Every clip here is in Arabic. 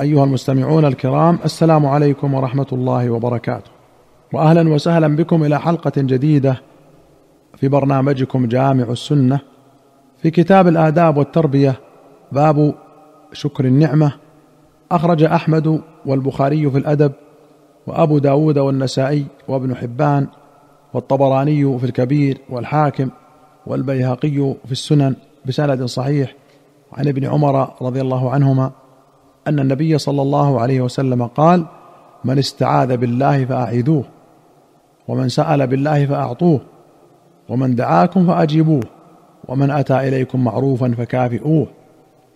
أيها المستمعون الكرام السلام عليكم ورحمة الله وبركاته. واهلا وسهلا بكم إلى حلقة جديدة في برنامجكم جامع السنة في كتاب الآداب والتربية باب شكر النعمة. أخرج أحمد والبخاري في الأدب وأبو داود والنسائي وابن حبان والطبراني في الكبير والحاكم والبيهقي في السنن بسند صحيح. عن ابن عمر رضي الله عنهما أن النبي صلى الله عليه وسلم قال من استعاذ بالله فأعيذوه ومن سأل بالله فأعطوه ومن دعاكم فأجيبوه ومن أتى إليكم معروفا فكافئوه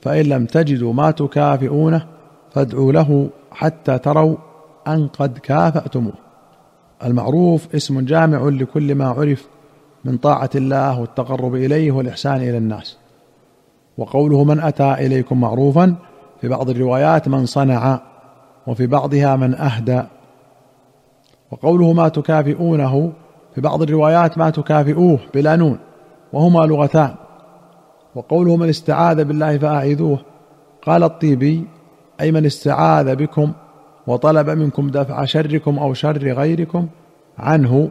فإن لم تجدوا ما تكافئونه فادعوا له حتى تروا أن قد كافأتموه. المعروف اسم جامع لكل ما عرف من طاعة الله والتقرب إليه والإحسان إلى الناس. وقوله من أتى إليكم معروفا في بعض الروايات من صنع وفي بعضها من أهدى. وقوله ما تكافئونه في بعض الروايات ما تكافئوه بلا نون وهما لغتان. وقوله من استعاذ بالله فأعيذوه قال الطيبي أي من استعاذ بكم وطلب منكم دفع شركم أو شر غيركم عنه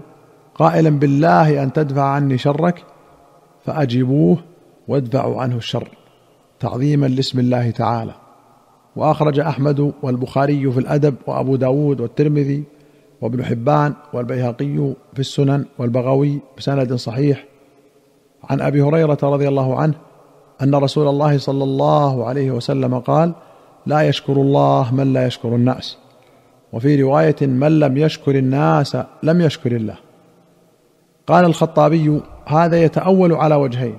قائلا بالله أن تدفع عني شرك فأجيبوه وادفعوا عنه الشر تعظيما لاسم الله تعالى. وأخرج أحمد والبخاري في الأدب وأبو داود والترمذي وابن حبان والبيهقي في السنن والبغوي بسند صحيح. عن أبي هريرة رضي الله عنه أن رسول الله صلى الله عليه وسلم قال لا يشكر الله من لا يشكر الناس. وفي رواية من لم يشكر الناس لم يشكر الله. قال الخطابي هذا يتأول على وجهين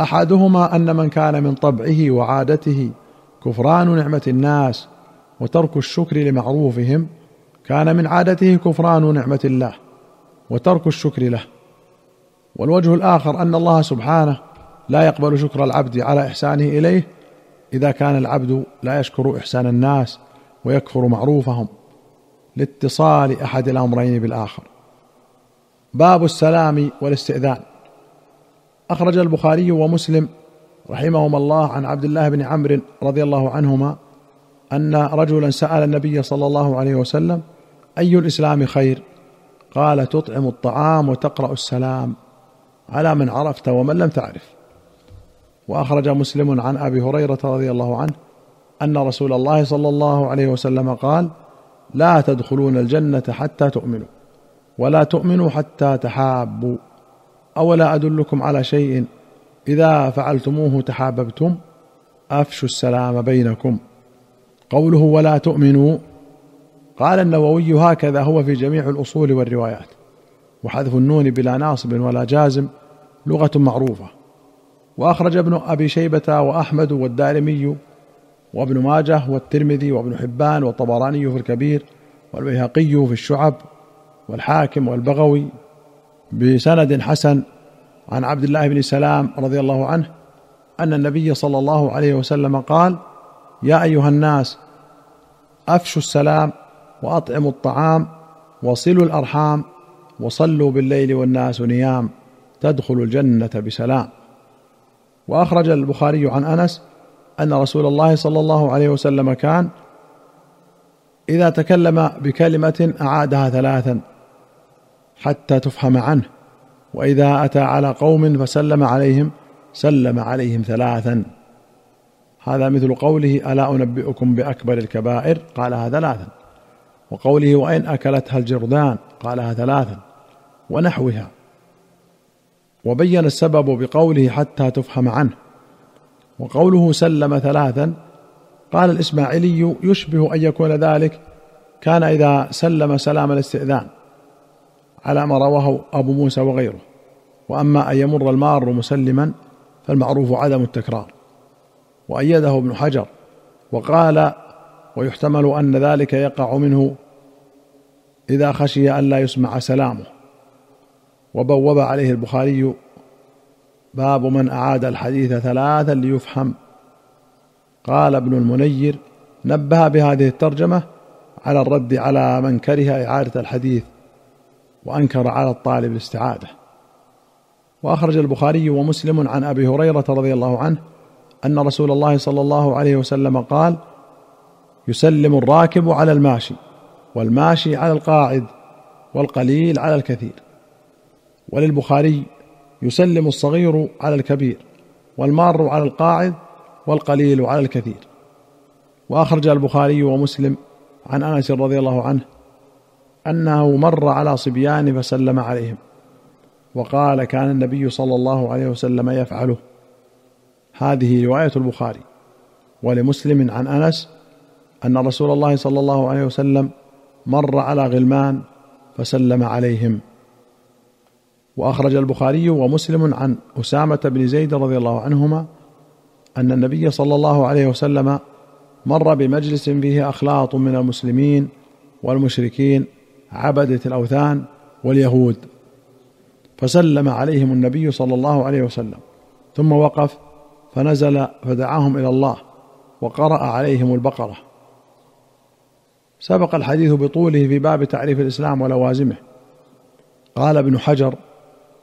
أحدهما أن من كان من طبعه وعادته كفران نعمة الناس وترك الشكر لمعروفهم كان من عادته كفران نعمة الله وترك الشكر له. والوجه الآخر أن الله سبحانه لا يقبل شكر العبد على إحسانه إليه إذا كان العبد لا يشكر إحسان الناس ويكفر معروفهم لاتصال أحد الأمرين بالآخر. باب السلام والاستئذان. أخرج البخاري ومسلم رحمهما الله عن عبد الله بن عمرو رضي الله عنهما أن رجلا سأل النبي صلى الله عليه وسلم أي الإسلام خير؟ قال تطعم الطعام وتقرأ السلام. على من عرفت ومن لم تعرف. وأخرج مسلم عن أبي هريرة رضي الله عنه أن رسول الله صلى الله عليه وسلم قال لا تدخلون الجنة حتى تؤمنوا ولا تؤمنوا حتى تحابوا اولا أدلكم على شيء إذا فعلتموه تحاببتم أفشوا السلام بينكم. قوله ولا تؤمنوا قال النووي هكذا هو في جميع الأصول والروايات. وحذف النون بلا ناصب ولا جازم لغة معروفة. وأخرج ابن أبي شيبة وأحمد والدارمي وابن ماجه والترمذي وابن حبان والطبراني في الكبير والبيهقي في الشعب والحاكم والبغوي بسند حسن عن عبد الله بن سلام رضي الله عنه أن النبي صلى الله عليه وسلم قال يا أيها الناس أفشوا السلام وأطعموا الطعام وصلوا الأرحام وصلوا بالليل والناس نيام تدخلوا الجنة بسلام. وأخرج البخاري عن أنس أن رسول الله صلى الله عليه وسلم كان إذا تكلم بكلمة أعادها ثلاثا حتى تفهم عنه. وإذا أتى على قوم فسلم عليهم سلم عليهم ثلاثا. هذا مثل قوله ألا أنبئكم بأكبر الكبائر؟ قالها ثلاثا. وقوله وإن أكلتها الجردان؟ قالها ثلاثا. ونحوها. وبين السبب بقوله حتى تفهم عنه. وقوله سلم ثلاثا. قال الإسماعيلي يشبه أن يكون ذلك كان إذا سلم سلام الاستئذان. على ما رواه أبو موسى وغيره. وأما أن يمر المار مسلما فالمعروف عدم التكرار. وأيده ابن حجر وقال ويحتمل أن ذلك يقع منه إذا خشي أن لا يسمع سلامه. وبوب عليه البخاري باب من أعاد الحديث ثلاثا ليفهم. قال ابن المنير نبه بهذه الترجمة على الرد على من كره إعادة الحديث. وأنكر على الطالب الاستعادة. وأخرج البخاري ومسلم عن أبي هريرة رضي الله عنه أن رسول الله صلى الله عليه وسلم قال يسلم الراكب على الماشي والماشي على القاعد والقليل على الكثير. وللبخاري يسلم الصغير على الكبير والمار على القاعد والقليل على الكثير. وأخرج البخاري ومسلم عن أنس رضي الله عنه أنه مر على صبيان فسلم عليهم وقال كان النبي صلى الله عليه وسلم يفعله. هذه رواية البخاري ولمسلم عن أنس أن رسول الله صلى الله عليه وسلم مر على غلمان فسلم عليهم. وأخرج البخاري ومسلم عن أسامة بن زيد رضي الله عنهما أن النبي صلى الله عليه وسلم مر بمجلس فيه أخلاط من المسلمين والمشركين عبدة الأوثان واليهود. فسلم عليهم النبي صلى الله عليه وسلم. ثم وقف فنزل فدعاهم إلى الله وقرأ عليهم البقرة. سبق الحديث بطوله في باب تعريف الإسلام ولوازمه. قال ابن حجر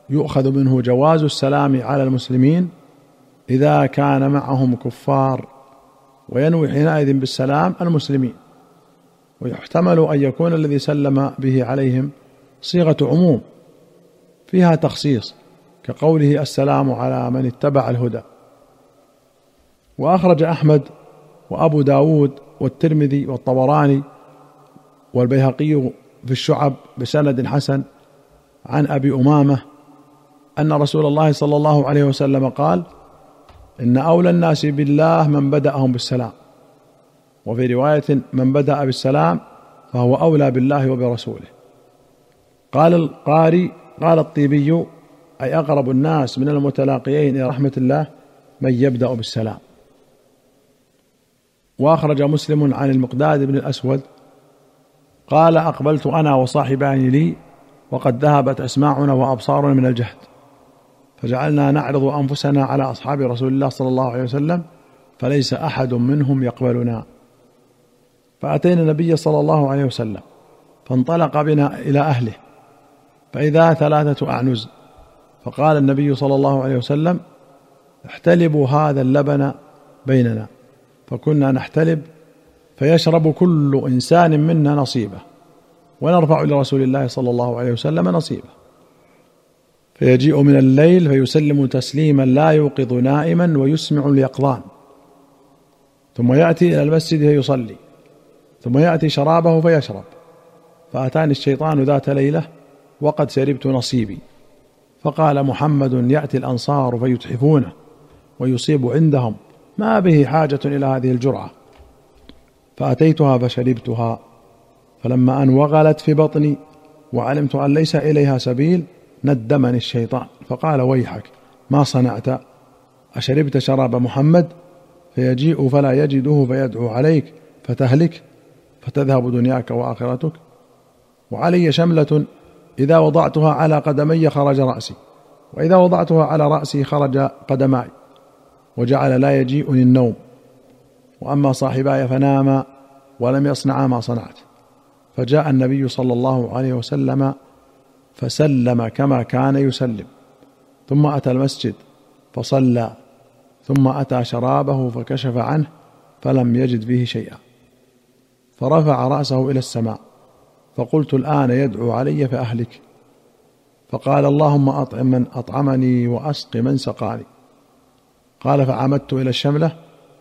يؤخذ منه جواز السلام على المسلمين إذا كان معهم كفار وينوي حينئذ بالسلام المسلمين. ويحتمل أن يكون الذي سلم به عليهم صيغة عموم فيها تخصيص كقوله السلام على من اتبع الهدى. وأخرج أحمد وأبو داود والترمذي والطبراني والبيهقي في الشعب بسند حسن عن أبي أمامة أن رسول الله صلى الله عليه وسلم قال إن أولى الناس بالله من بدأهم بالسلام. وفي رواية من بدأ بالسلام فهو أولى بالله وبرسوله. قال القاري قال الطيبي أي أقرب الناس من المتلاقيين إلى رحمة الله من يبدأ بالسلام. وأخرج مسلم عن المقداد بن الأسود قال أقبلت أنا وصاحبان لي وقد ذهبت أسماعنا وأبصارنا من الجهد فجعلنا نعرض أنفسنا على أصحاب رسول الله صلى الله عليه وسلم فليس أحد منهم يقبلنا. فأتينا النبي صلى الله عليه وسلم فانطلق بنا إلى أهله فإذا ثلاثة أعنز فقال النبي صلى الله عليه وسلم احتلبوا هذا اللبن بيننا. فكنا نحتلب فيشرب كل إنسان منا نصيبه ونرفع إلى رسول الله صلى الله عليه وسلم نصيبه. فيجيء من الليل فيسلم تسليما لا يوقظ نائما ويسمع اليقظان ثم يأتي إلى المسجد فيصلي. ثم يأتي شرابه فيشرب. فأتاني الشيطان ذات ليلة وقد شربت نصيبي. فقال محمد يأتي الأنصار فيتحفونه ويصيب عندهم. ما به حاجة إلى هذه الجرعة. فأتيتها فشربتها. فلما أن وغلت في بطني وعلمت أن ليس إليها سبيل ندمني الشيطان. فقال ويحك ما صنعت؟ أشربت شراب محمد؟ فيجيء فلا يجده فيدعو عليك فتهلك. فتذهب دنياك وآخرتك وعلي شملة إذا وضعتها على قدمي خرج رأسي وإذا وضعتها على رأسي خرج قدماي وجعل لا يجيئني النوم وأما صاحباي فناما ولم يصنعا ما صنعت. فجاء النبي صلى الله عليه وسلم فسلم كما كان يسلم ثم أتى المسجد فصلى ثم أتى شرابه فكشف عنه فلم يجد فيه شيئا. فرفع رأسه إلى السماء فقلت الآن يدعو علي فأهلك. فقال اللهم أطعم من أطعمني وأسق من سقاني. قال فعمدت إلى الشملة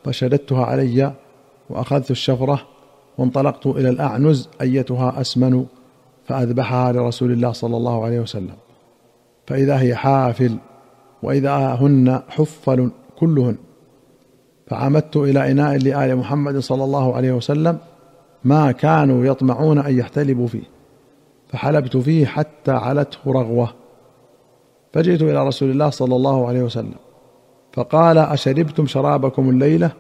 فشددتها علي وأخذت الشفرة وانطلقت إلى الأعنز أيتها أسمن فأذبحها لرسول الله صلى الله عليه وسلم. فإذا هي حافل وإذا هن حفل كلهن. فعمدت إلى إناء لآل محمد صلى الله عليه وسلم ما كانوا يطمعون أن يحتلبوا فيه فحلبت فيه حتى علته رغوة. فجئت إلى رسول الله صلى الله عليه وسلم فقال أشربتم شرابكم الليلة؟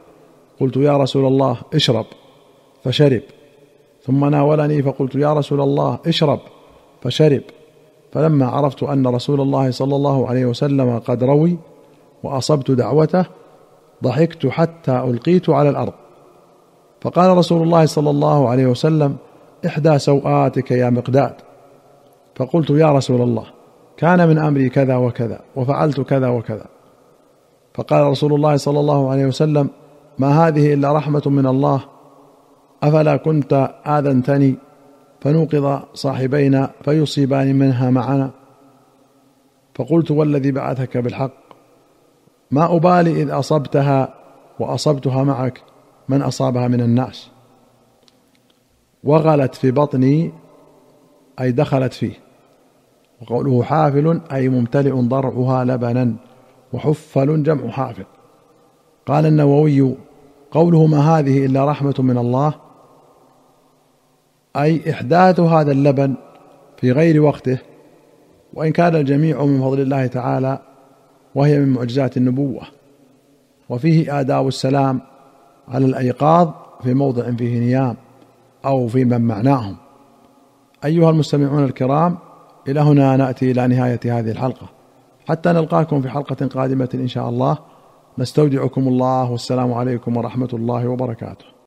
قلت يا رسول الله اشرب. فشرب ثم ناولني فقلت يا رسول الله اشرب. فشرب فلما عرفت أن رسول الله صلى الله عليه وسلم قد روي وأصبت دعوته ضحكت حتى ألقيت على الأرض. فقال رسول الله صلى الله عليه وسلم إحدى سوآتك يا مقداد. فقلت يا رسول الله كان من أمري كذا وكذا وفعلت كذا وكذا. فقال رسول الله صلى الله عليه وسلم ما هذه إلا رحمة من الله أفلا كنت آذنتني فنوقظ صاحبينا فيصيبان منها معنا. فقلت والذي بعثك بالحق ما أبالي إذ أصبتها وأصبتها معك من أصابها من الناس وغلت في بطني أي دخلت فيه. وقوله حافل أي ممتلئ ضرعها لبنا وحفل جمع حافل. قال النووي قوله ما هذه إلا رحمة من الله. أي إحداث هذا اللبن في غير وقته وإن كان الجميع من فضل الله تعالى وهي من معجزات النبوة. وفيه آداب السلام على الأيقاظ في موضع فيه نيام أو في من معناهم. أيها المستمعون الكرام إلى هنا نأتي إلى نهاية هذه الحلقة. حتى نلقاكم في حلقة قادمة إن شاء الله. نستودعكم الله والسلام عليكم ورحمة الله وبركاته.